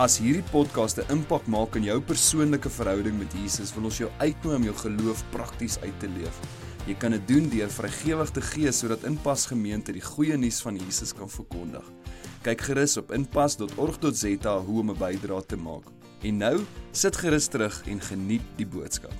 As hierdie podcast 'n impak maak in jou persoonlike verhouding met Jesus, wil ons jou uitnooi om jou geloof prakties uit te leef. Jy kan dit doen deur vrygewig te gee sodat Inpas Gemeente die goeie nuus van Jesus kan verkondig. Kyk gerus op inpas.org.za hoe om 'n bydrae te maak. En nou, sit gerus terug en geniet die boodskap.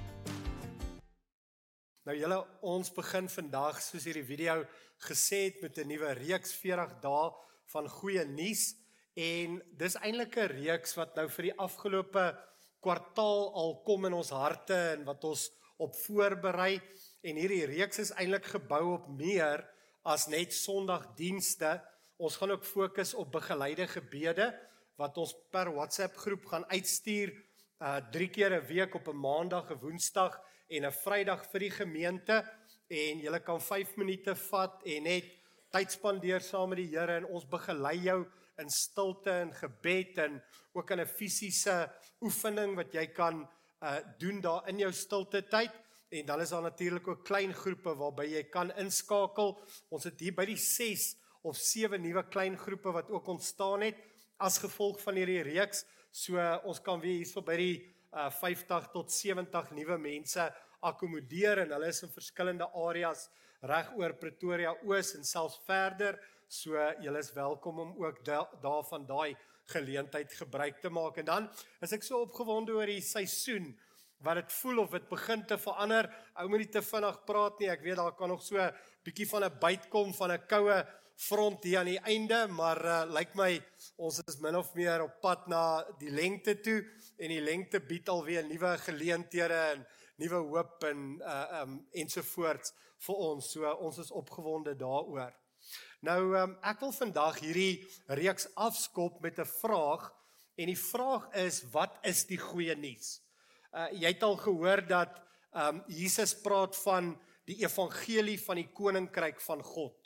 Nou julle, ons begin vandag soos hierdie video gesê het met 'n nuwe reeks 40 dae van goeie nuus. En dis eintlik 'n reeks wat nou vir die afgelope kwartaal al kom in ons harte en wat ons op voorberei en hierdie reeks is eintlik gebou op meer as net Sondagdienste. Ons gaan ook fokus op begeleide gebede wat ons per WhatsApp groep gaan uitstuur uh 3 keer 'n week op 'n Maandag, 'n Woensdag en 'n Vrydag vir die gemeente en jy kan 5 minute vat en net tyd spandeer saam met die Here en ons begelei jou in stilte en gebed en ook in 'n fisiese oefening wat jy kan uh doen daar in jou stilte tyd en dan is daar natuurlik ook klein groepe waarby jy kan inskakel. Ons het hier by die 6 of 7 nuwe klein groepe wat ook ontstaan het as gevolg van hierdie reeks. So uh, ons kan weer hierso by die uh 50 tot 70 nuwe mense akkommodeer en hulle is in verskillende areas reg oor Pretoria Oos en selfs verder. So julle is welkom om ook daarvan da daai geleentheid gebruik te maak. En dan is ek so opgewonde oor die seisoen wat dit voel of dit begin te verander. Ou moet nie te vinnig praat nie. Ek weet daar kan nog so 'n bietjie van 'n byt kom van 'n koue front hier aan die einde, maar uh, lyk my ons is min of meer op pad na die lengte toe en die lengte bied alweer nuwe geleenthede en nuwe hoop en uh um ensovoorts vir ons. So ons is opgewonde daaroor. Nou um, ek wil vandag hierdie reeks afskop met 'n vraag en die vraag is wat is die goeie nuus? Uh jy het al gehoor dat um Jesus praat van die evangelie van die koninkryk van God.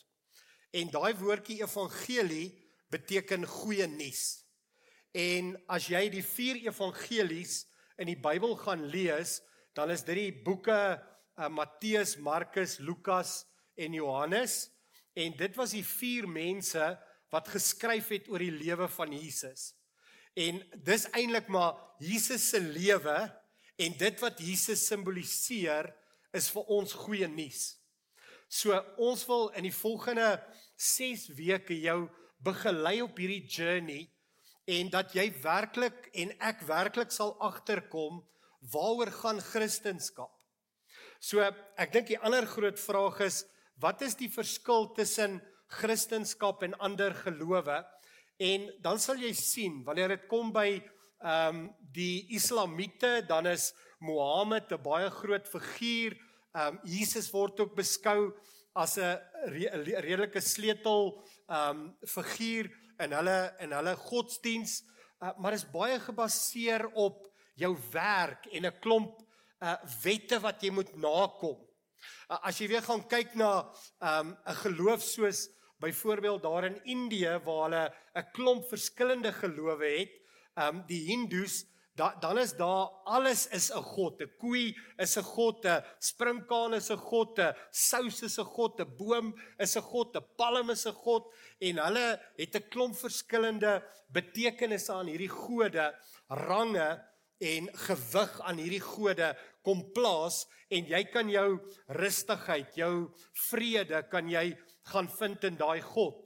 En daai woordjie evangelie beteken goeie nuus. En as jy die vier evangelies in die Bybel gaan lees, dan is dit die boeke uh, Matteus, Markus, Lukas en Johannes. En dit was die vier mense wat geskryf het oor die lewe van Jesus. En dis eintlik maar Jesus se lewe en dit wat Jesus simboliseer is vir ons goeie nuus. So ons wil in die volgende 6 weke jou begelei op hierdie journey en dat jy werklik en ek werklik sal agterkom waaroor gaan Christendom. So ek dink die ander groot vraag is wat is die verskil tussen Christendom en ander gelowe? En dan sal jy sien wanneer dit kom by ehm um, die Islamiete, dan is Mohammed 'n baie groot figuur. Ehm um, Jesus word ook beskou as 'n re redelike sleutel ehm um, figuur in hulle in hulle godsdiens, uh, maar is baie gebaseer op jou werk en 'n klomp uh, wette wat jy moet nakom. As jy weer gaan kyk na um, 'n um, geloof soos byvoorbeeld daar in Indië waar hulle 'n klomp verskillende gelowe het, um, die Hindus, da, dan is daar alles is 'n god. 'n Koei is 'n god, 'n sprinkaan is 'n god, 'n sous is 'n god, 'n boom is 'n god, 'n palm is 'n god en hulle het 'n klomp verskillende betekenisse aan hierdie gode, range en gewig aan hierdie gode kom plaas en jy kan jou rustigheid, jou vrede kan jy gaan vind in daai God.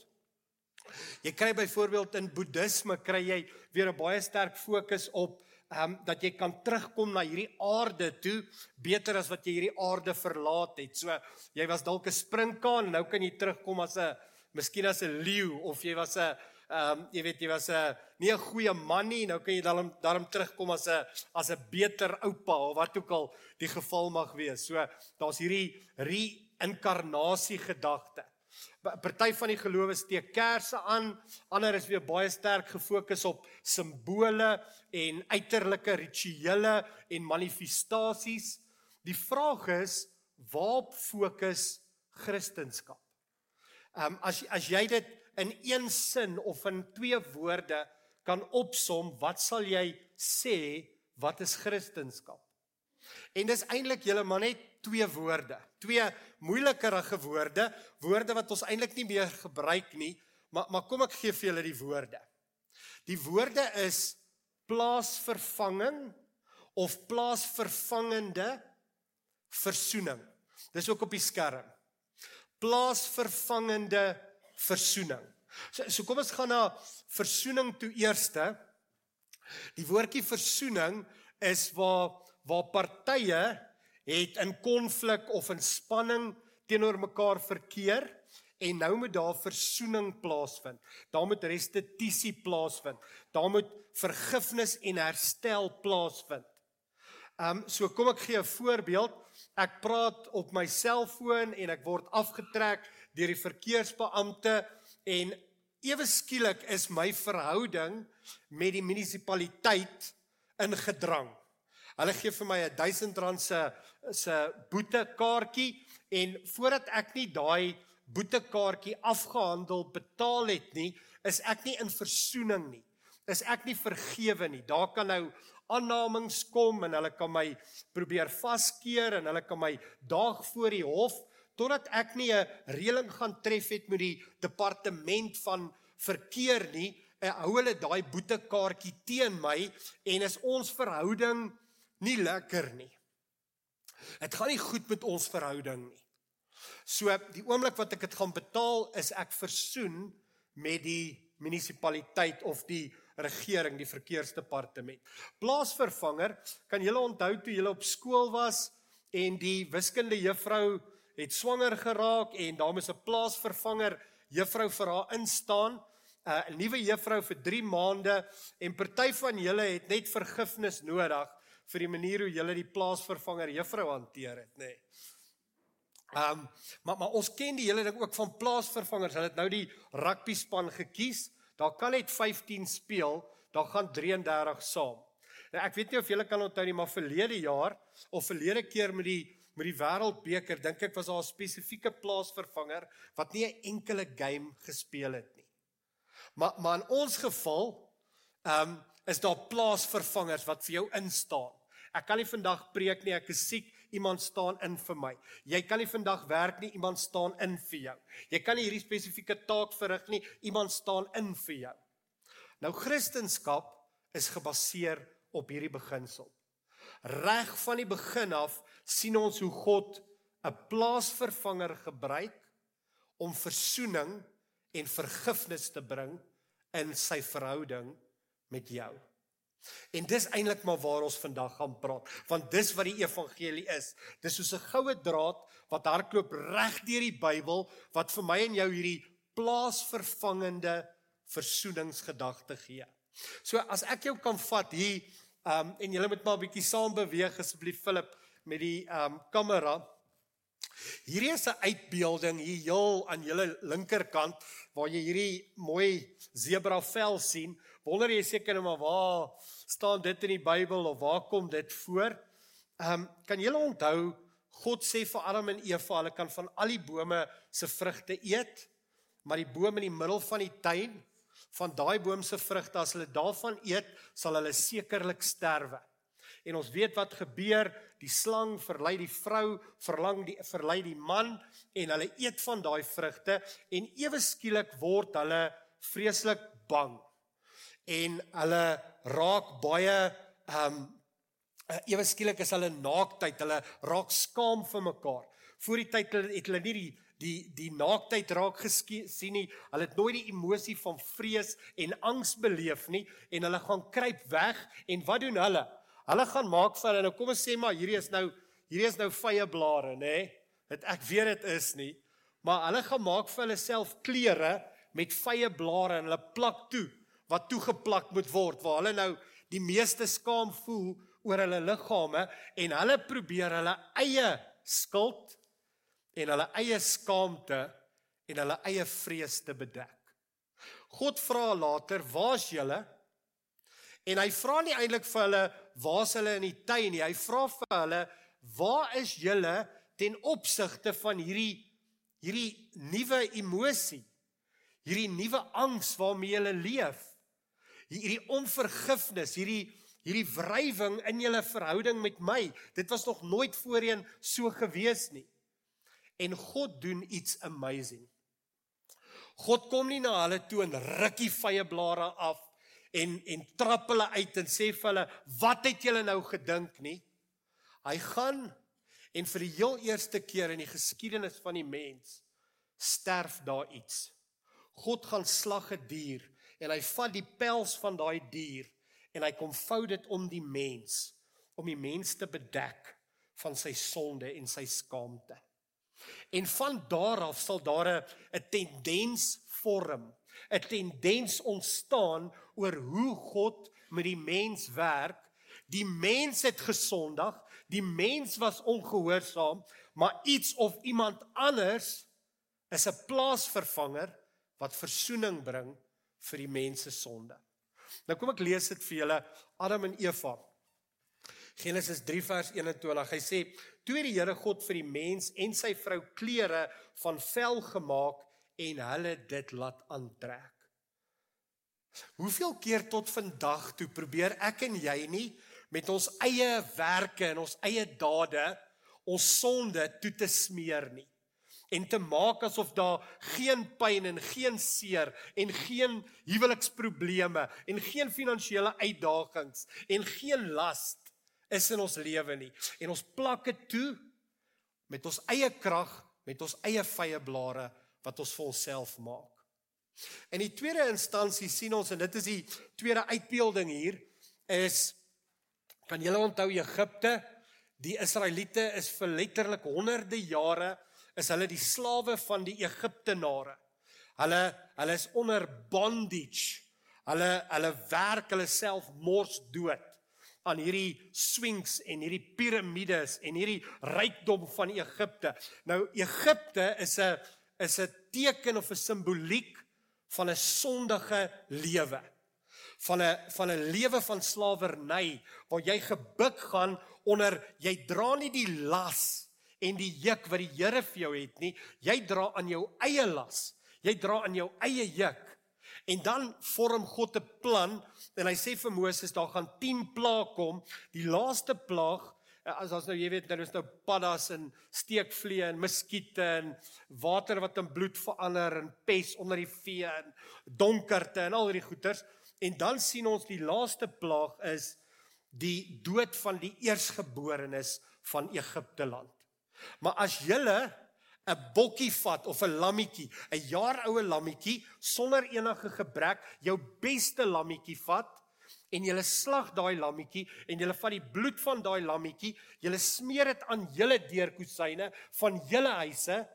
Jy kry byvoorbeeld in boeddhisme kry jy weer 'n baie sterk fokus op ehm um, dat jy kan terugkom na hierdie aarde toe beter as wat jy hierdie aarde verlaat het. So jy was dalk 'n sprinkaan, nou kan jy terugkom as 'n miskien as 'n leeu of jy was 'n ehm um, jy weet jy was 'n nie 'n goeie man nie, nou kan jy dan daarom terugkom as 'n as 'n beter oupa of wat ook al die geval mag wees. So daar's hierdie reïnkarnasie gedagte. Party van die gelowe steek kersse aan, ander is weer baie sterk gefokus op simbole en uiterlike rituele en manifestasies. Die vraag is waarop fokus Christendom? Ehm um, as as jy dit in een sin of in twee woorde kan opsom, wat sal jy sê wat is Christendom? En dis eintlik julle maar net twee woorde, twee moeilikerige woorde, woorde wat ons eintlik nie meer gebruik nie, maar maar kom ek gee vir julle die woorde. Die woorde is plaasvervanging of plaasvervangende versoening. Dis ook op die skerm. Plaasvervangende versoening. So, so kom ons gaan na versoening toe eerste. Die woordjie versoening is waar waar partye het in konflik of in spanning teenoor mekaar verkeer en nou moet daar versoening plaasvind. Daar moet restituisie plaasvind. Daar moet vergifnis en herstel plaasvind. Ehm um, so kom ek gee 'n voorbeeld. Ek praat op my selfoon en ek word afgetrek deur die verkeersbeampte en ewe skielik is my verhouding met die munisipaliteit in gedrang. Hulle gee vir my 'n R1000 se se boetekaartjie en voordat ek nie daai boetekaartjie afgehandel betaal het nie, is ek nie in versoening nie. Is ek nie vergewe nie. Daar kan nou aannames kom en hulle kan my probeer vaskeer en hulle kan my daag voor die hof totdat ek nie 'n reëling gaan tref het met die departement van verkeer nie, hou hulle daai boetekaartjie teen my en is ons verhouding nie lekker nie. Dit gaan nie goed met ons verhouding nie. So die oomblik wat ek dit gaan betaal, is ek versoen met die munisipaliteit of die regering, die verkeersdepartement. Plaasvervanger, kan julle onthou toe julle op skool was en die wiskunde juffrou het swanger geraak en daar moes 'n plaasvervanger juffrou vir haar instaan, 'n nuwe juffrou vir 3 maande en party van julle het net vergifnis nodig vir die manier hoe julle die plaasvervanger juffrou hanteer het, nê. Nee. Um, maar maar ons ken die hele ding ook van plaasvervangers. Hulle het nou die rugby span gekies. Daar kan net 15 speel, daar gaan 33 saam. Nou ek weet nie of julle kan onthou nie, maar verlede jaar of verlede keer met die met die wêreldbeker dink ek was daar 'n spesifieke plaasvervanger wat nie 'n enkele game gespeel het nie. Maar maar in ons geval ehm um, is daar plaasvervangers wat vir jou instaan. Ek kan nie vandag preek nie, ek is siek, iemand staan in vir my. Jy kan nie vandag werk nie, iemand staan in vir jou. Jy kan nie hierdie spesifieke taak verrig nie, iemand staan in vir jou. Nou Christendom is gebaseer op hierdie beginsel. Reg van die begin af sien ons hoe God 'n plaasvervanger gebruik om verzoening en vergifnis te bring in sy verhouding met jou. En dis eintlik maar waar ons vandag gaan praat, want dis wat die evangelie is. Dis soos 'n goue draad wat hardloop reg deur die Bybel wat vir my en jou hierdie plaasvervangende versoeningsgedagte gee. So as ek jou kan vat hier um en jy moet maar 'n bietjie saam beweeg asseblief Philip met die um kamera. Hierdie is 'n uitbeelding hier heel aan julle linkerkant waar jy hierdie mooi zebra vel sien wonder jy seker nou maar waar staan dit in die Bybel of waar kom dit voor? Ehm um, kan julle onthou God sê vir Adam en Eva hulle kan van al die bome se vrugte eet, maar die boom in die middel van die tuin van daai boom se vrugte as hulle daarvan eet, sal hulle sekerlik sterwe. En ons weet wat gebeur, die slang verlei die vrou, verlang die verlei die man en hulle eet van daai vrugte en ewe skielik word hulle vreeslik bang en hulle raak baie ehm um, ewe skielik is hulle naaktheid, hulle raak skaam vir mekaar. Voor die tyd het hulle nie die die die naaktheid raak gesien nie. Hulle het nooit die emosie van vrees en angs beleef nie en hulle gaan kruip weg en wat doen hulle? Hulle gaan maak vir hulle nou kom ons sê maar hierdie is nou hierdie is nou vye blare, nê? Dit ek weet dit is nie, maar hulle gaan maak vir hulle self klere met vye blare en hulle plak toe wat toegeplak moet word waar hulle nou die meeste skaam voel oor hulle liggame en hulle probeer hulle eie skuld en hulle eie skaamte en hulle eie vrees te bedek. God vra later, "Waar's julle?" En hy vra nie eintlik vir hulle waar's hulle in die tuin nie. Hy vra vir hulle, waar is julle ten opsigte van hierdie hierdie nuwe emosie? Hierdie nuwe angs waarmee julle leef? Hierdie onvergifnis, hierdie hierdie wrywing in julle verhouding met my. Dit was nog nooit voorheen so gewees nie. En God doen iets amazing. God kom nie na hulle toe en rukkie vye blare af en en trap hulle uit en sê vir hulle wat het julle nou gedink nie? Hy gaan en vir die heel eerste keer in die geskiedenis van die mens sterf daar iets. God gaan slag 'n die dier en hy vat die pels van daai dier en hy kom vou dit om die mens om die mens te bedek van sy sonde en sy skaamte. En van daar af sal daar 'n tendens vorm, 'n tendens ontstaan oor hoe God met die mens werk. Die mens het gesondag, die mens was ongehoorsaam, maar iets of iemand anders is 'n plaasvervanger wat verzoening bring vir die mens se sonde. Nou kom ek lees dit vir julle Adam en Eva. Genesis 3 vers 21. Hy sê: "Toe het die Here God vir die mens en sy vrou klere van vel gemaak en hulle dit laat aantrek." Hoeveel keer tot vandag toe probeer ek en jy nie met ons eie werke en ons eie dade ons sonde toe te smeer nie en te maak asof daar geen pyn en geen seer en geen huweliksprobleme en geen finansiële uitdagings en geen las is in ons lewe nie en ons plak dit toe met ons eie krag met ons eie vye blare wat ons vir onsself maak. In die tweede instansie sien ons en dit is die tweede uitbeelding hier is kan julle onthou Egipte die Israeliete is vir letterlik honderde jare is hulle die slawe van die Egiptenare. Hulle hulle is onder bondage. Hulle hulle werk hulle self mors dood aan hierdie sphinx en hierdie piramides en hierdie rykdom van Egipte. Nou Egipte is 'n is 'n teken of 'n simboliek van 'n sondige lewe. Van 'n van 'n lewe van slawerny waar jy gebuk gaan onder jy dra nie die las en die juk wat die Here vir jou het nie. Jy dra aan jou eie las. Jy dra aan jou eie juk. En dan vorm God 'n plan en hy sê vir Moses daar gaan 10 plaae kom. Die laaste plaag eh, as as nou jy weet nou is nou paddas en steekvliee en muskiete en water wat in bloed verander en pes onder die vee en donkerte en al hierdie goeters en dan sien ons die laaste plaag is die dood van die eersgeborenes van Egipte land. Maar as julle 'n bokkie vat of 'n lammetjie, 'n jaar oue lammetjie sonder enige gebrek, jou beste lammetjie vat en jy slag daai lammetjie en jy vat die bloed van daai lammetjie, jy smeer dit aan julle deurkusyne van julle huise,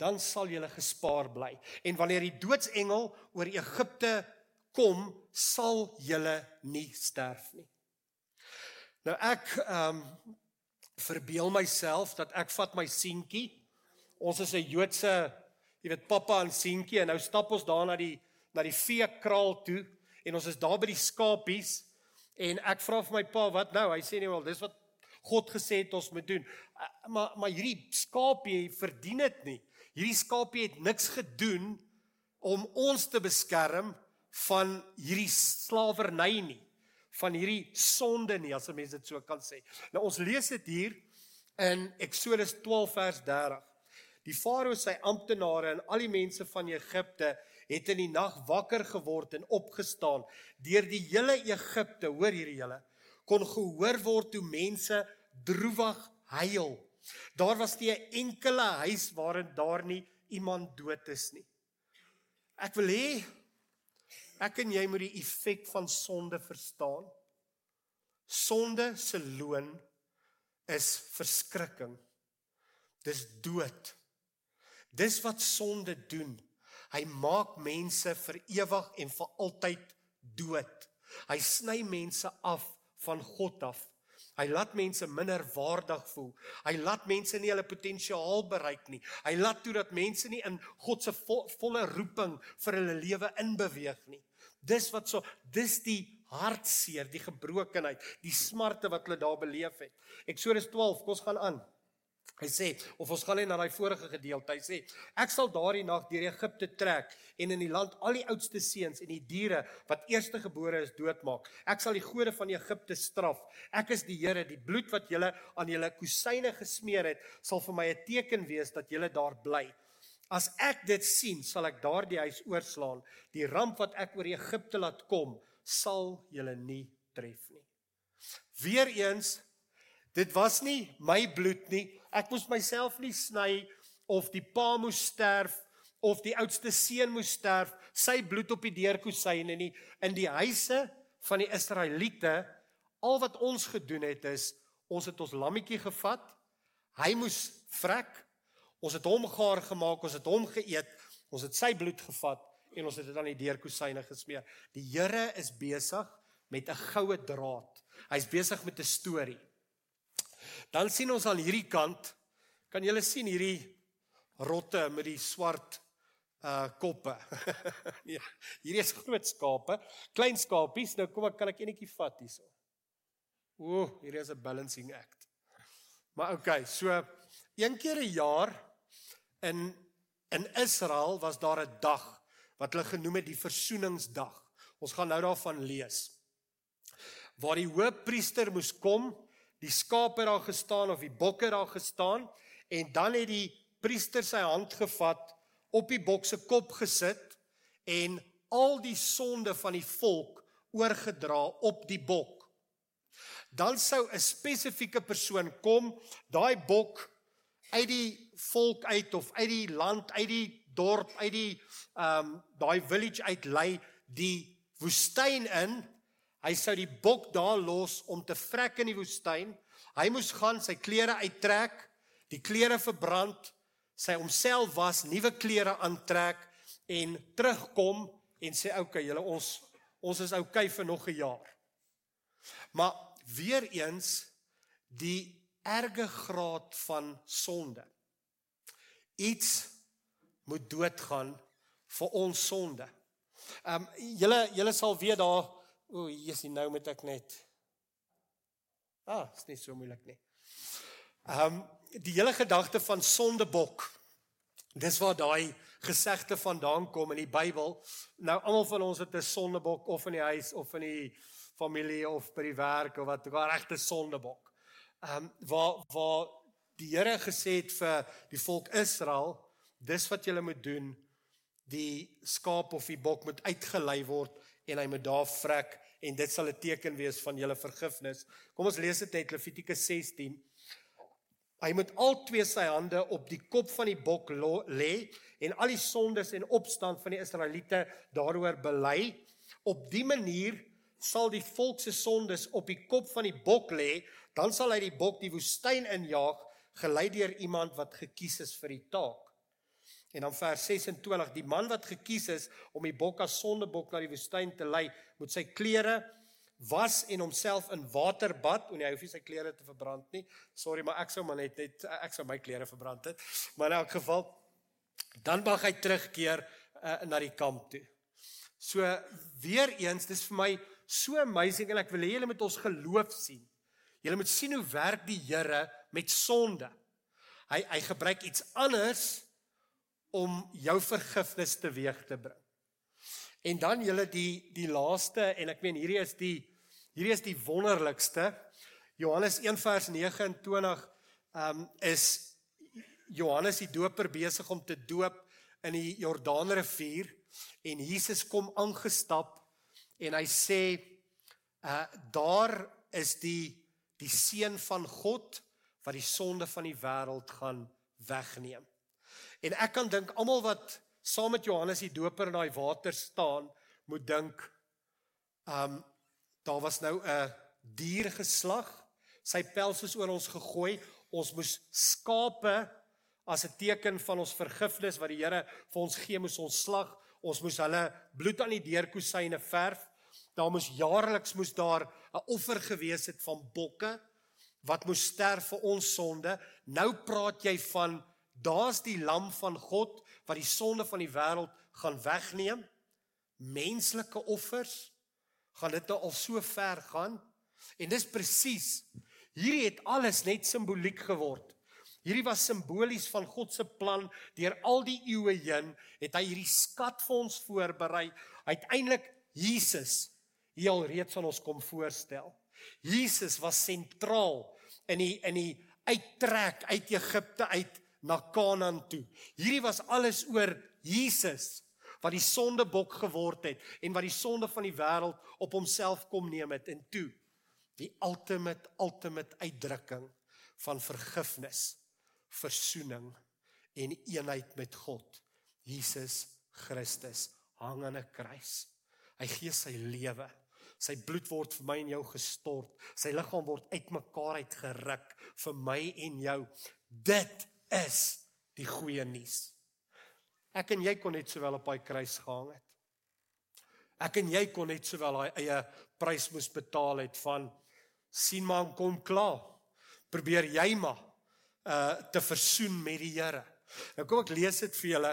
dan sal julle gespaar bly. En wanneer die doodsengel oor Egipte kom, sal julle nie sterf nie. Nou ek ehm um, verbeel myself dat ek vat my seentjie. Ons is 'n Joodse, jy weet, pappa en seentjie en nou stap ons daar na die na die veekraal toe en ons is daar by die skapies en ek vra vir my pa wat nou? Hy sê nee wel, dis wat God gesê het ons moet doen. Maar maar hierdie skapie verdien dit nie. Hierdie skapie het niks gedoen om ons te beskerm van hierdie slawerny nie van hierdie sonde nie as 'n mens dit so kan sê. Nou ons lees dit hier in Eksodus 12 vers 30. Die farao sy amptenare en al die mense van Egipte het in die nag wakker geword en opgestaan deur die hele Egipte, hoor hierdie hele, kon gehoor word hoe mense droewig huil. Daar was nie 'n enkele huis waarin daar nie iemand dood is nie. Ek wil hê Ek en jy moet die effek van sonde verstaan. Sonde se loon is verskrikking. Dis dood. Dis wat sonde doen. Hy maak mense vir ewig en vir altyd dood. Hy sny mense af van God af. Hy laat mense minder waardig voel. Hy laat mense nie hulle potensiaal bereik nie. Hy laat toe dat mense nie in God se vo volle roeping vir hulle lewe inbeweeg nie. Dis wat so dis die hartseer, die gebrokenheid, die smarte wat hulle daar beleef het. Eksodus 12, kom ons gaan aan. Hy sê of ons gaan net na daai vorige gedeelte. Hy sê ek sal daardie nag deur Egipte trek en in die land al die oudste seuns en die diere wat eerstegebore is doodmaak. Ek sal die gode van Egipte straf. Ek is die Here, die bloed wat julle aan julle kusyne gesmeer het, sal vir my 'n teken wees dat julle daar bly. As ek dit sien, sal ek daardie huis oorslaan. Die ramp wat ek oor Egipte laat kom, sal julle nie tref nie. Weereens Dit was nie my bloed nie. Ek moes myself nie sny of die pa moes sterf of die oudste seun moes sterf, sy bloed op die deurkusyne nie. In die huise van die Israeliete, al wat ons gedoen het is ons het ons lammetjie gevat. Hy moes vrek. Ons het hom gaar gemaak, ons het hom geëet. Ons het sy bloed gevat en ons het dit aan die deurkusyne gesmeer. Die Here is besig met 'n goue draad. Hy's besig met 'n storie. Dan sien ons aan hierdie kant kan julle sien hierdie rotte met die swart uh koppe. ja, hierdie is groot skape, klein skapies. Nou kom ek kan ek enetjie vat hierso. Ooh, hierdie is 'n balancing act. Maar okay, so een keer 'n jaar in in Israel was daar 'n dag wat hulle genoem het die versoeningsdag. Ons gaan nou daarvan lees. Waar die hoofpriester moes kom die skape daar gestaan of die bokke daar gestaan en dan het die priester sy hand gevat op die bok se kop gesit en al die sonde van die volk oorgedra op die bok. Dan sou 'n spesifieke persoon kom, daai bok uit die volk uit of uit die land, uit die dorp, uit die ehm um, daai village uit lei die woestyn in Hy sou die bok daar los om te vrek in die woestyn. Hy moes gaan sy klere uittrek, die klere verbrand, sy homself was, nuwe klere aantrek en terugkom en sê okay, julle ons ons is okay vir nog 'n jaar. Maar weer eens die erge graad van sonde. Iets moet doodgaan vir ons sonde. Ehm um, julle julle sal weet daar O, Jesusie, nou moet ek net Ah, is nie so moeilik nie. Ehm um, die hele gedagte van sondebok. Dis waar daai gesegde vandaan kom in die Bybel. Nou almal van ons het 'n sondebok of in die huis of in die familie of by die werk of wat, 'n regte sondebok. Ehm um, waar waar die Here gesê het vir die volk Israel, dis wat julle moet doen. Die skaap of die bok moet uitgelei word en hy moet daar vrek en dit sal 'n teken wees van julle vergifnis. Kom ons lees dit uit Levitikus 16. Hy moet al twee sy hande op die kop van die bok lê en al die sondes en opstand van die Israeliete daaroor bely. Op die manier sal die volk se sondes op die kop van die bok lê, dan sal hy die bok die woestyn injaag, gelei deur iemand wat gekies is vir die taak. En dan vers 26, die man wat gekies is om die bok as sondebok na die woestyn te lei, moet sy klere was en homself in water bad, en hy hoef nie sy klere te verbrand nie. Sorry, maar ek sou maar net net ek sou my klere verbrand het. Maar in elk geval dan mag hy terugkeer uh, na die kamp toe. So weer eens, dis vir my so amazing en ek wil hê julle moet ons geloof sien. Julle moet sien hoe werk die Here met sonde. Hy hy gebruik iets anders om jou vergifnis teweeg te bring. En dan julle die die laaste en ek meen hierdie is die hierdie is die wonderlikste. Johannes 1 vers 29 um is Johannes die doper besig om te doop in die Jordaanrivier en Jesus kom aangestap en hy sê uh daar is die die seun van God wat die sonde van die wêreld gaan wegneem. En ek kan dink almal wat saam met Johannes die Doper in daai water staan, moet dink um daar was nou 'n dier geslag. Sy pels is oor ons gegooi. Ons moes skape as 'n teken van ons vergifnis wat die Here vir ons gee, moes ons slag. Ons moes hulle bloed aan die deurkusyne verf. Daar moes jaarliks moes daar 'n offer gewees het van bokke wat moes sterf vir ons sonde. Nou praat jy van Daar's die lam van God wat die sonde van die wêreld gaan wegneem. Menslike offers gaan dit nou al so ver gaan. En dis presies. Hierdie het alles net simboliek geword. Hierdie was simbolies van God se plan deur al die eeue heen het hy hierdie skat vir ons voorberei. Uiteindelik Jesus hier al reeds aan ons kom voorstel. Jesus was sentraal in die in die uittrek uit Egipte uit na Kanaan toe. Hierdie was alles oor Jesus wat die sondebok geword het en wat die sonde van die wêreld op homself kom neem het en toe die ultimate ultimate uitdrukking van vergifnis, versoening en eenheid met God. Jesus Christus hang aan 'n kruis. Hy gee sy lewe. Sy bloed word vir my en jou gestort. Sy liggaam word uitmekaar uitgeruk vir my en jou. Dit is die goeie nuus. Ek en jy kon net sowel op daai kruis gehang het. Ek en jy kon net sowel daai eie prys moes betaal het van sien maar kom klaar. Probeer jy maar uh te versoen met die Here. Nou kom ek lees dit vir julle.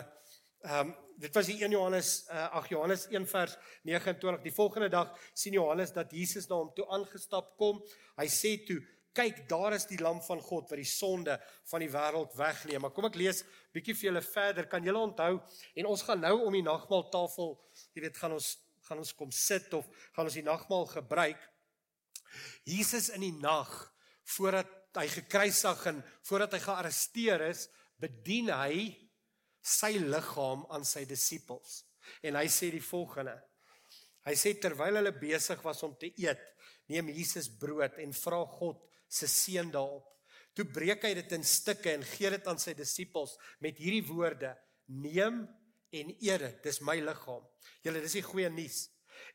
Ehm um, dit was die 1 Johannes uh, ag Johannes 1 vers 29. Die volgende dag sien Johannes dat Jesus na hom toe aangestap kom. Hy sê toe kyk daar is die lam van God wat die sonde van die wêreld wegneem. Maar kom ek lees bietjie vir julle verder. Kan julle onthou en ons gaan nou om die nagmaaltafel, jy weet, gaan ons gaan ons kom sit of gaan ons die nagmaal gebruik. Jesus in die nag voordat hy gekruisig en voordat hy gearresteer is, bedien hy sy liggaam aan sy disippels. En hy sê die volgende. Hy sê terwyl hulle besig was om te eet, neem Jesus brood en vra God se seën daarop. Toe breek hy dit in stukke en gee dit aan sy disippels met hierdie woorde: Neem en eet dit, dis my liggaam. Julle, dis die goeie nuus.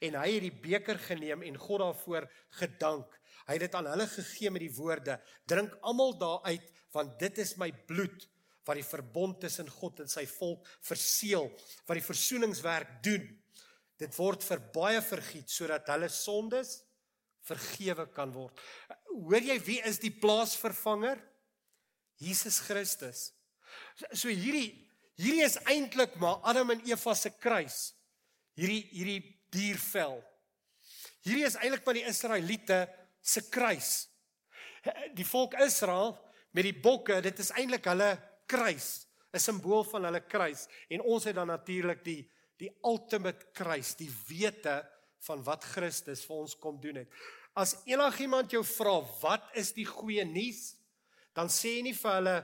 En hy het die beker geneem en God daarvoor gedank. Hy het dit aan hulle gegee met die woorde: Drink almal daaruit, want dit is my bloed wat die verbond tussen God en sy volk verseël, wat die versoeningswerk doen. Dit word vir baie vergiet sodat hulle sondes vergewe kan word. Hoor jy wie is die plaasvervanger? Jesus Christus. So, hierdie hierdie is eintlik maar Adam en Eva se kruis. Hierdie hierdie diervel. Hierdie is eintlik maar die Israeliete se kruis. Die volk Israel met die bokke, dit is eintlik hulle kruis, 'n simbool van hulle kruis en ons het dan natuurlik die die ultimate kruis, die wete van wat Christus vir ons kom doen het. As enigiemand jou vra wat is die goeie nuus, dan sê jy nie vir hulle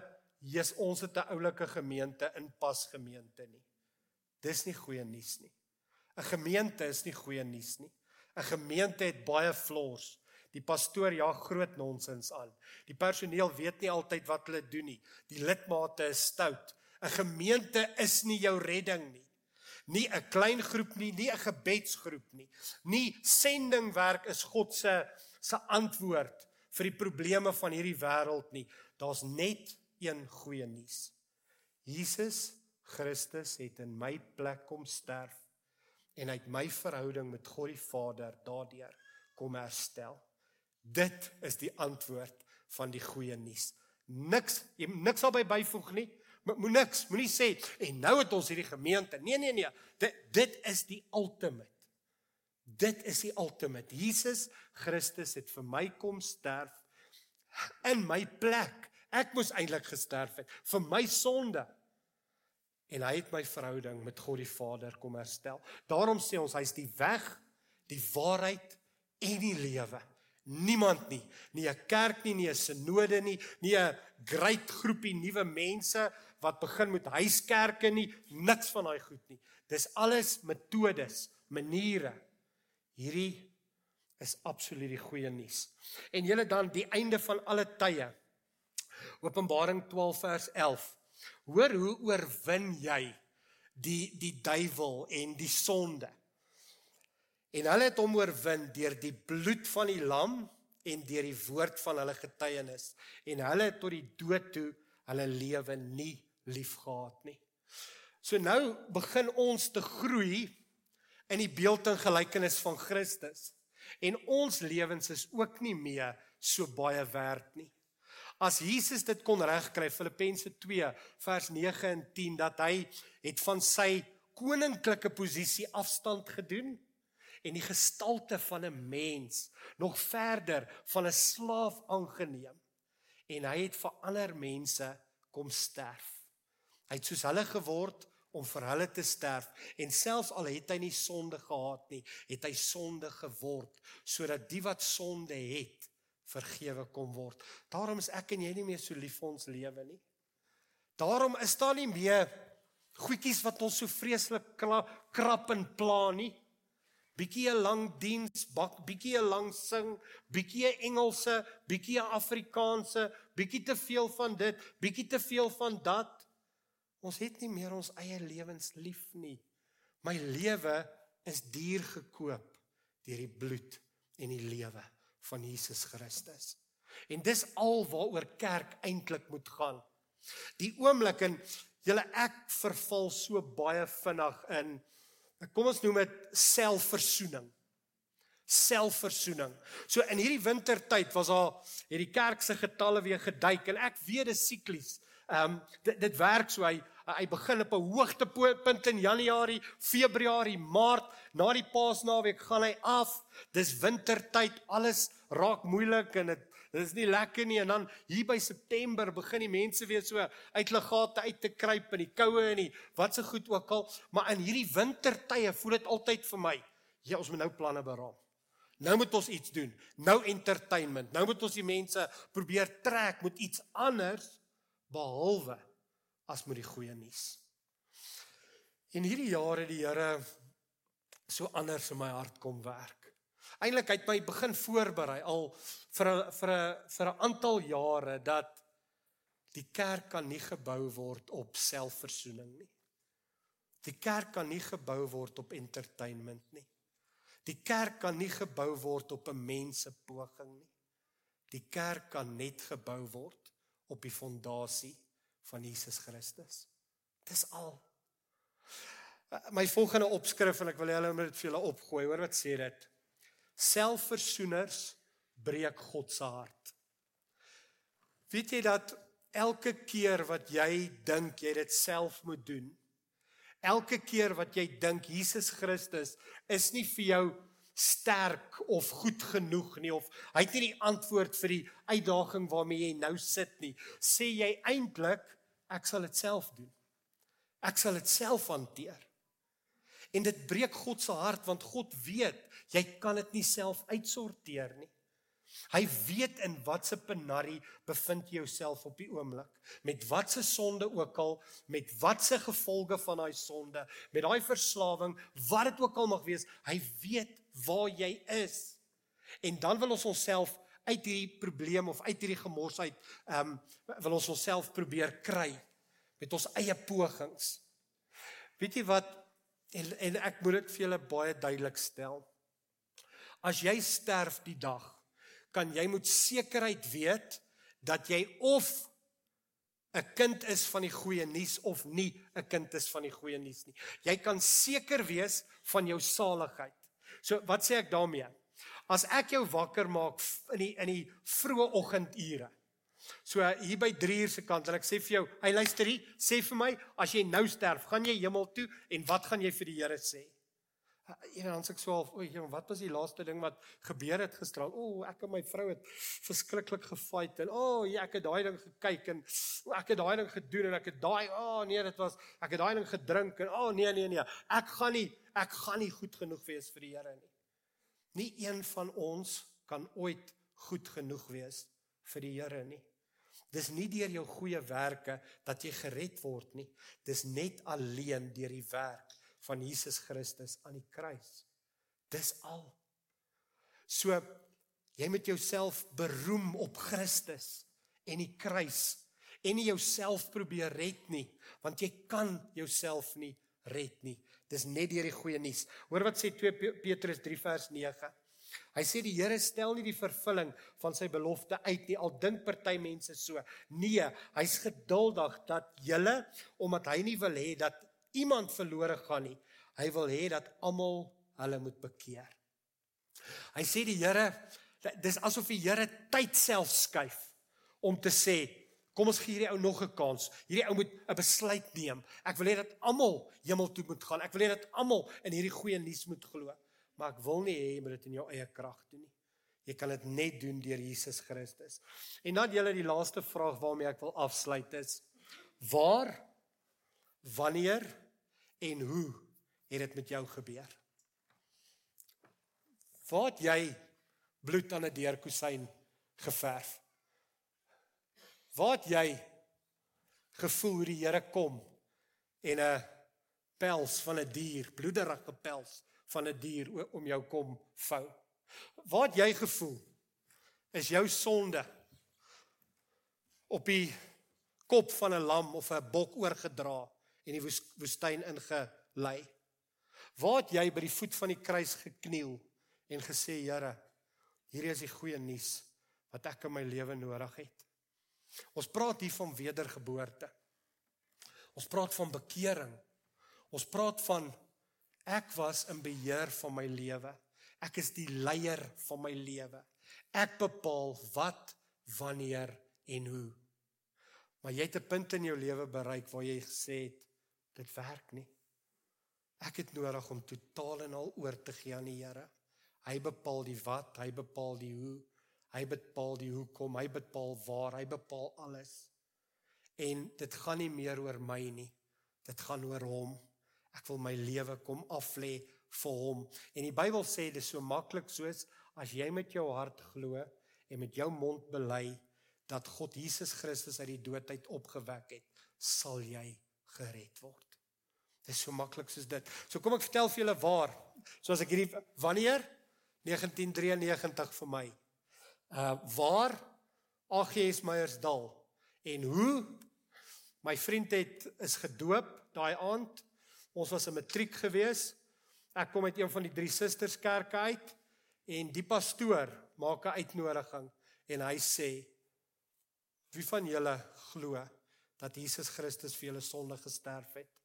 jy's ons het 'n oulike gemeente in pas gemeente nie. Dis nie goeie nuus nie. 'n Gemeente is nie goeie nuus nie. 'n Gemeente het baie flaws. Die pastoor ja groot nonsens aan. Die personeel weet nie altyd wat hulle doen nie. Die lidmate is stout. 'n Gemeente is nie jou redding nie nie 'n klein groep nie, nie 'n gebedsgroep nie. Nie sendingwerk is God se se antwoord vir die probleme van hierdie wêreld nie. Daar's net een goeie nuus. Jesus Christus het in my plek kom sterf en het my verhouding met God die Vader daardeur kom herstel. Dit is die antwoord van die goeie nuus. Niks, jy niks albei byvoeg nie. Moenie niks, moenie sê en nou het ons hierdie gemeente. Nee nee nee. Dit dit is die ultimate. Dit is die ultimate. Jesus Christus het vir my kom sterf in my plek. Ek moes eintlik gesterf het vir my sonde. En hy het my verhouding met God die Vader kom herstel. Daarom sê ons hy's die weg, die waarheid en die lewe. Niemand nie, nie 'n kerk nie, nie 'n sinode nie, nie 'n great groepie nuwe mense wat begin met huiskerke nie, niks van daai goed nie. Dis alles metodes, maniere. Hierdie is absoluut die goeie nuus. En julle dan die einde van alle tye. Openbaring 12 vers 11. Hoor hoe oorwin jy die die duiwel en die sonde? En hulle het hom oorwin deur die bloed van die lam en deur die woord van hulle getuienis en hulle tot die dood toe hulle lewe nie liefgehad nie. So nou begin ons te groei in die beeld en gelykenis van Christus. En ons lewens is ook nie meer so baie werd nie. As Jesus dit kon regkry Filippense 2 vers 9 en 10 dat hy het van sy koninklike posisie afstand gedoen en die gestalte van 'n mens, nog verder van 'n slaaf aangeneem. En hy het vir ander mense kom sterf. Hy het soos hulle geword om vir hulle te sterf en selfs al het hy nie sonde gehad nie, het hy sonde geword sodat die wat sonde het vergewe kom word. Daarom is ek en jy nie meer so lief vir ons lewe nie. Daarom is daar nie meer goedjies wat ons so vreeslik krap en pla nie. Bietjie 'n lang diens, bietjie 'n lang sing, bietjie 'n Engelse, bietjie 'n Afrikaanse, bietjie te veel van dit, bietjie te veel van dat. Ons het nie meer ons eie lewens lief nie. My lewe is duur gekoop deur die bloed en die lewe van Jesus Christus. En dis al waaroor kerk eintlik moet gaan. Die oomblik en julle ek verval so baie vinnig in kom ons noem dit selfversoening. Selfversoening. So in hierdie wintertyd was daar hierdie kerk se getalle weer geduik en ek weet dit siklies. Ehm um, dit dit werk so hy hy begin op 'n hoogtepunt in Januarie, Februarie, Maart, na die Paasnaweek gaan hy af. Dis wintertyd, alles raak moeilik en dit dis nie lekker nie en dan hier by September begin die mense weer so uit hulle gate uit te kruip in die koue en die wat se goed ook al, maar in hierdie wintertye voel dit altyd vir my, ja, ons moet nou planne beraam. Nou moet ons iets doen. Nou entertainment. Nou moet ons die mense probeer trek met iets anders behalwe as met die goeie nuus. En hierdie jare die Here so anders in my hart kom werk. Eintlik het my begin voorberei al vir 'n vir 'n vir 'n aantal jare dat die kerk kan nie gebou word op selfversoening nie. Die kerk kan nie gebou word op entertainment nie. Die kerk kan nie gebou word op 'n mense poging nie. Die kerk kan net gebou word op die fondasie van Jesus Christus. Dis al. My volgende opskrif en ek wil julle met dit vir julle opgooi. Hoor wat sê dit? Selfversoeners breek God se hart. Weet jy dat elke keer wat jy dink jy dit self moet doen, elke keer wat jy dink Jesus Christus is nie vir jou sterk of goed genoeg nie of hy het nie die antwoord vir die uitdaging waarmee jy nou sit nie, sê jy eintlik ek sal dit self doen. Ek sal dit self hanteer. En dit breek God se hart want God weet jy kan dit nie self uitsorteer nie. Hy weet in watse penarie bevind jy jouself op die oomblik. Met watse sonde ook al, met watse gevolge van daai sonde, met daai verslawing, wat dit ook al mag wees, hy weet waar jy is. En dan wil ons onsself uit hierdie probleem of uit hierdie gemors uit ehm um, wil ons onsself probeer kry met ons eie pogings. Weet jy wat en, en ek moet dit vir julle baie duidelik stel. As jy sterf die dag, kan jy met sekerheid weet dat jy of 'n kind is van die goeie nuus of nie 'n kind is van die goeie nuus nie. Jy kan seker wees van jou saligheid. So wat sê ek daarmee? As ek jou wakker maak in die in die vroeë oggendure. So hier by 3 uur se kant en ek sê vir jou, hy luister hier, sê vir my, as jy nou sterf, gaan jy hemel toe en wat gaan jy vir die Here sê? Een dan sê ek so half, o, jong, wat was die laaste ding wat gebeur het gister? O, ek en my vrou het verskriklik gefight en o, ja, ek het daai ding gekyk en o, ek het daai ding gedoen en ek het daai, o oh, nee, dit was ek het daai ding gedrink en o oh, nee, nee, nee. Ek gaan nie ek gaan nie goed genoeg wees vir die Here nie. Nie een van ons kan ooit goed genoeg wees vir die Here nie. Dis nie deur jou goeie werke dat jy gered word nie. Dis net alleen deur die werk van Jesus Christus aan die kruis. Dis al. So jy moet jouself beroem op Christus en die kruis en nie jouself probeer red nie, want jy kan jouself nie red nie. Dis net deur die goeie nuus. Hoor wat sê 2 Petrus 3 vers 9. Hy sê die Here stel nie die vervulling van sy belofte uit nie. Al dink party mense so. Nee, hy's geduldig dat julle omdat hy nie wil hê dat iemand verlore gaan nie. Hy wil hê dat almal hulle moet bekeer. Hy sê die Here dis asof die Here tyd self skuif om te sê Kom ons gee hierdie ou nog 'n kans. Hierdie ou moet 'n besluit neem. Ek wil hê dat almal hemel toe moet gaan. Ek wil hê dat almal in hierdie goeie nuus moet glo. maar ek wil nie hê jy moet dit in jou eie krag doen nie. Jy kan dit net doen deur Jesus Christus. En dan julle die laaste vraag waarmee ek wil afsluit is: Waar wanneer en hoe het dit met jou gebeur? Waar het jy bloed aan 'n deurkusyn geverf? Waar het jy gevoel die Here kom en 'n pels van 'n dier, bloederige pels van 'n dier om jou kom vou? Waar het jy gevoel is jou sonde op die kop van 'n lam of 'n bok oorgedra en die woestyn ingelei? Waar het jy by die voet van die kruis gekniel en gesê Here, hierdie is die goeie nuus wat ek in my lewe nodig het? Ons praat hier van wedergeboorte. Ons praat van bekering. Ons praat van ek was in beheer van my lewe. Ek is die leier van my lewe. Ek bepaal wat, wanneer en hoe. Maar jy het 'n punt in jou lewe bereik waar jy gesê het dit werk nie. Ek het nodig om totaal en al oor te gee aan die Here. Hy bepaal die wat, hy bepaal die hoe, hy bepaal die hoekom, hy bepaal waar, hy bepaal alles. En dit gaan nie meer oor my nie. Dit gaan oor hom. Ek wil my lewe kom aflê vir hom. En die Bybel sê dit is so maklik soos as jy met jou hart glo en met jou mond bely dat God Jesus Christus uit die dood uit opgewek het, sal jy gered word. Dit is so maklik soos dit. So kom ek vertel vir julle waar. Soos ek hierdie wanneer 1993 vir my. Uh waar AGS Meyersdal en hoe my vriend het is gedoop daai aand. Ons was 'n matriek gewees. Ek kom uit een van die drie susters kerke uit en die pastoor maak 'n uitnodiging en hy sê wie van julle glo dat Jesus Christus vir julle sonde gesterf het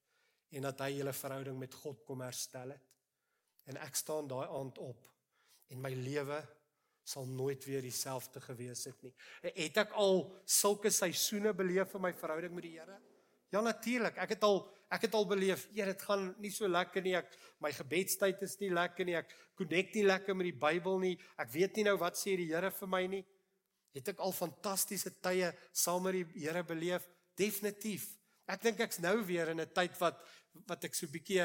en dat hy julle verhouding met God kom herstel het. En ek staan daai aand op en my lewe sal nooit weer dieselfde gewees het nie. Het ek al sulke seisoene beleef in my verhouding met die Here? Ja natuurlik. Ek het al ek het al beleef, Here, dit gaan nie so lekker nie. Ek my gebedstyd is nie lekker nie. Ek connect nie lekker met die Bybel nie. Ek weet nie nou wat sê die Here vir my nie. Het ek al fantastiese tye saam met die Here beleef? Definitief. Ek dink ek's nou weer in 'n tyd wat wat ek so 'n bietjie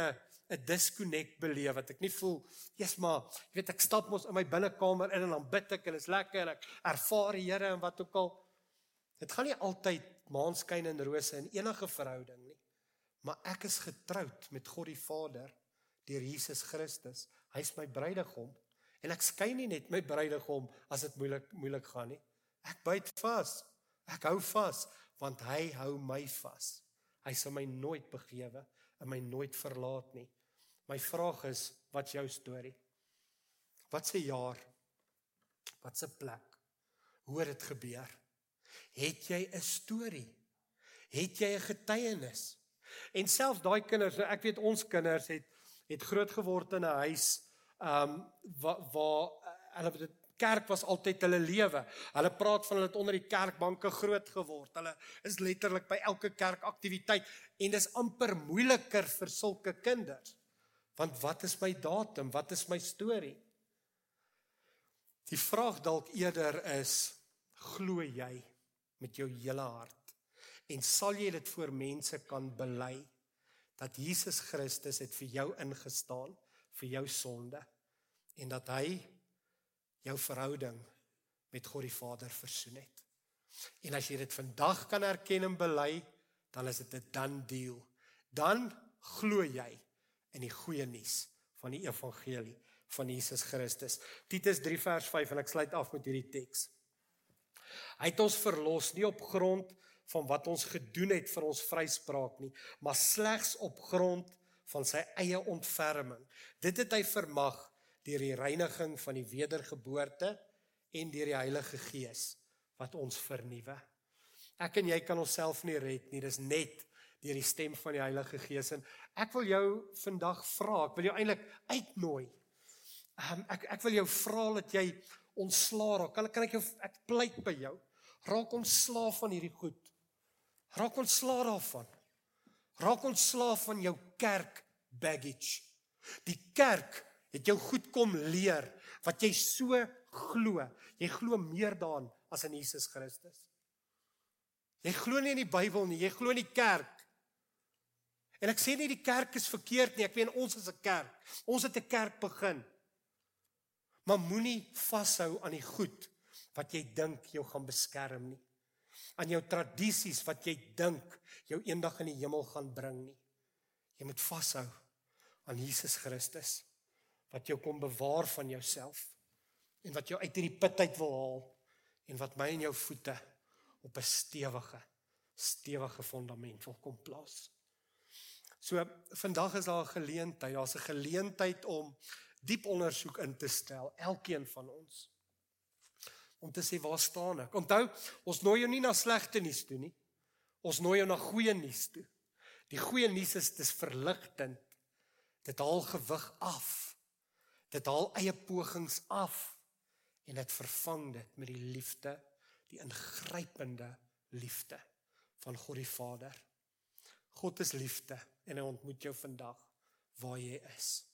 'n disconnect beleef wat ek nie voel jy's maar jy weet ek stap mos in my binnekamer in en dan bid ek en dit is lekker en ek ervaar die Here en wat ook al. Dit gaan nie altyd maanskyn en rose in enige verhouding nie maar ek is getroud met God die Vader deur Jesus Christus. Hy's my bruidegom en ek skyn nie net my bruidegom as dit moeilik moeilik gaan nie. Ek byt vas ek hou vas want hy hou my vas. Hy sal my nooit begewe en my nooit verlaat nie. My vraag is, wat's jou storie? Wat se jaar? Wat se plek? Hoe het dit gebeur? Het jy 'n storie? Het jy 'n getuienis? En selfs daai kinders, nou ek weet ons kinders het het groot geword in 'n huis um waar waar hulle dit kerk was altyd hulle lewe. Hulle praat van hulle het onder die kerkbanke groot geword. Hulle is letterlik by elke kerkaktiwiteit en dis amper moeiliker vir sulke kinders. Want wat is my datum? Wat is my storie? Die vraag dalk eerder is glo jy met jou hele hart en sal jy dit voor mense kan bely dat Jesus Christus het vir jou ingestaan vir jou sonde en dat hy jou verhouding met God die Vader versoen het. En as jy dit vandag kan erken en bely, dan is dit 'n dan deal. Dan glo jy in die goeie nuus van die evangelie van Jesus Christus. Titus 3 vers 5 en ek sluit af met hierdie teks. Hy het ons verlos nie op grond van wat ons gedoen het vir ons vryspraak nie, maar slegs op grond van sy eie ontferming. Dit het hy vermag deur die reiniging van die wedergeboorte en deur die Heilige Gees wat ons vernuwe. Ek en jy kan onsself nie red nie, dis net deur die stem van die Heilige Gees en ek wil jou vandag vra, ek wil jou eintlik uitnooi. Um, ek ek wil jou vra dat jy ontslaa raak. Kan kan ek jou ek pleit by jou. Raak ontslaa van hierdie goed. Raak ontslaa daarvan. Raak ontslaa van jou kerk baggage. Die kerk het jou goed kom leer wat jy so glo. Jy glo meer daarin as in Jesus Christus. Jy glo nie in die Bybel nie, jy glo in die kerk. En ek sê nie die kerk is verkeerd nie, ek weet ons is 'n kerk. Ons het 'n kerk begin. Maar moenie vashou aan die goed wat jy dink jou gaan beskerm nie. Aan jou tradisies wat jy dink jou eendag in die hemel gaan bring nie. Jy moet vashou aan Jesus Christus wat jou kom bewaar van jouself en wat jou uit hierdie put uit wil haal en wat my en jou voete op 'n stewige stewige fondament wil kom plaas. So vandag is daar 'n geleentheid, daar's 'n geleentheid om diep ondersoek in te stel, elkeen van ons. Om te sê waar staan ek? Onthou, ons nooi jou nie na slegte nuus toe nie. Ons nooi jou na goeie nuus toe. Die goeie nuus is dis verligtend. Dit haal gewig af. Dit haal eie pogings af en dit vervang dit met die liefde, die ingrypende liefde van God die Vader. God is liefde en hy ontmoet jou vandag waar jy is.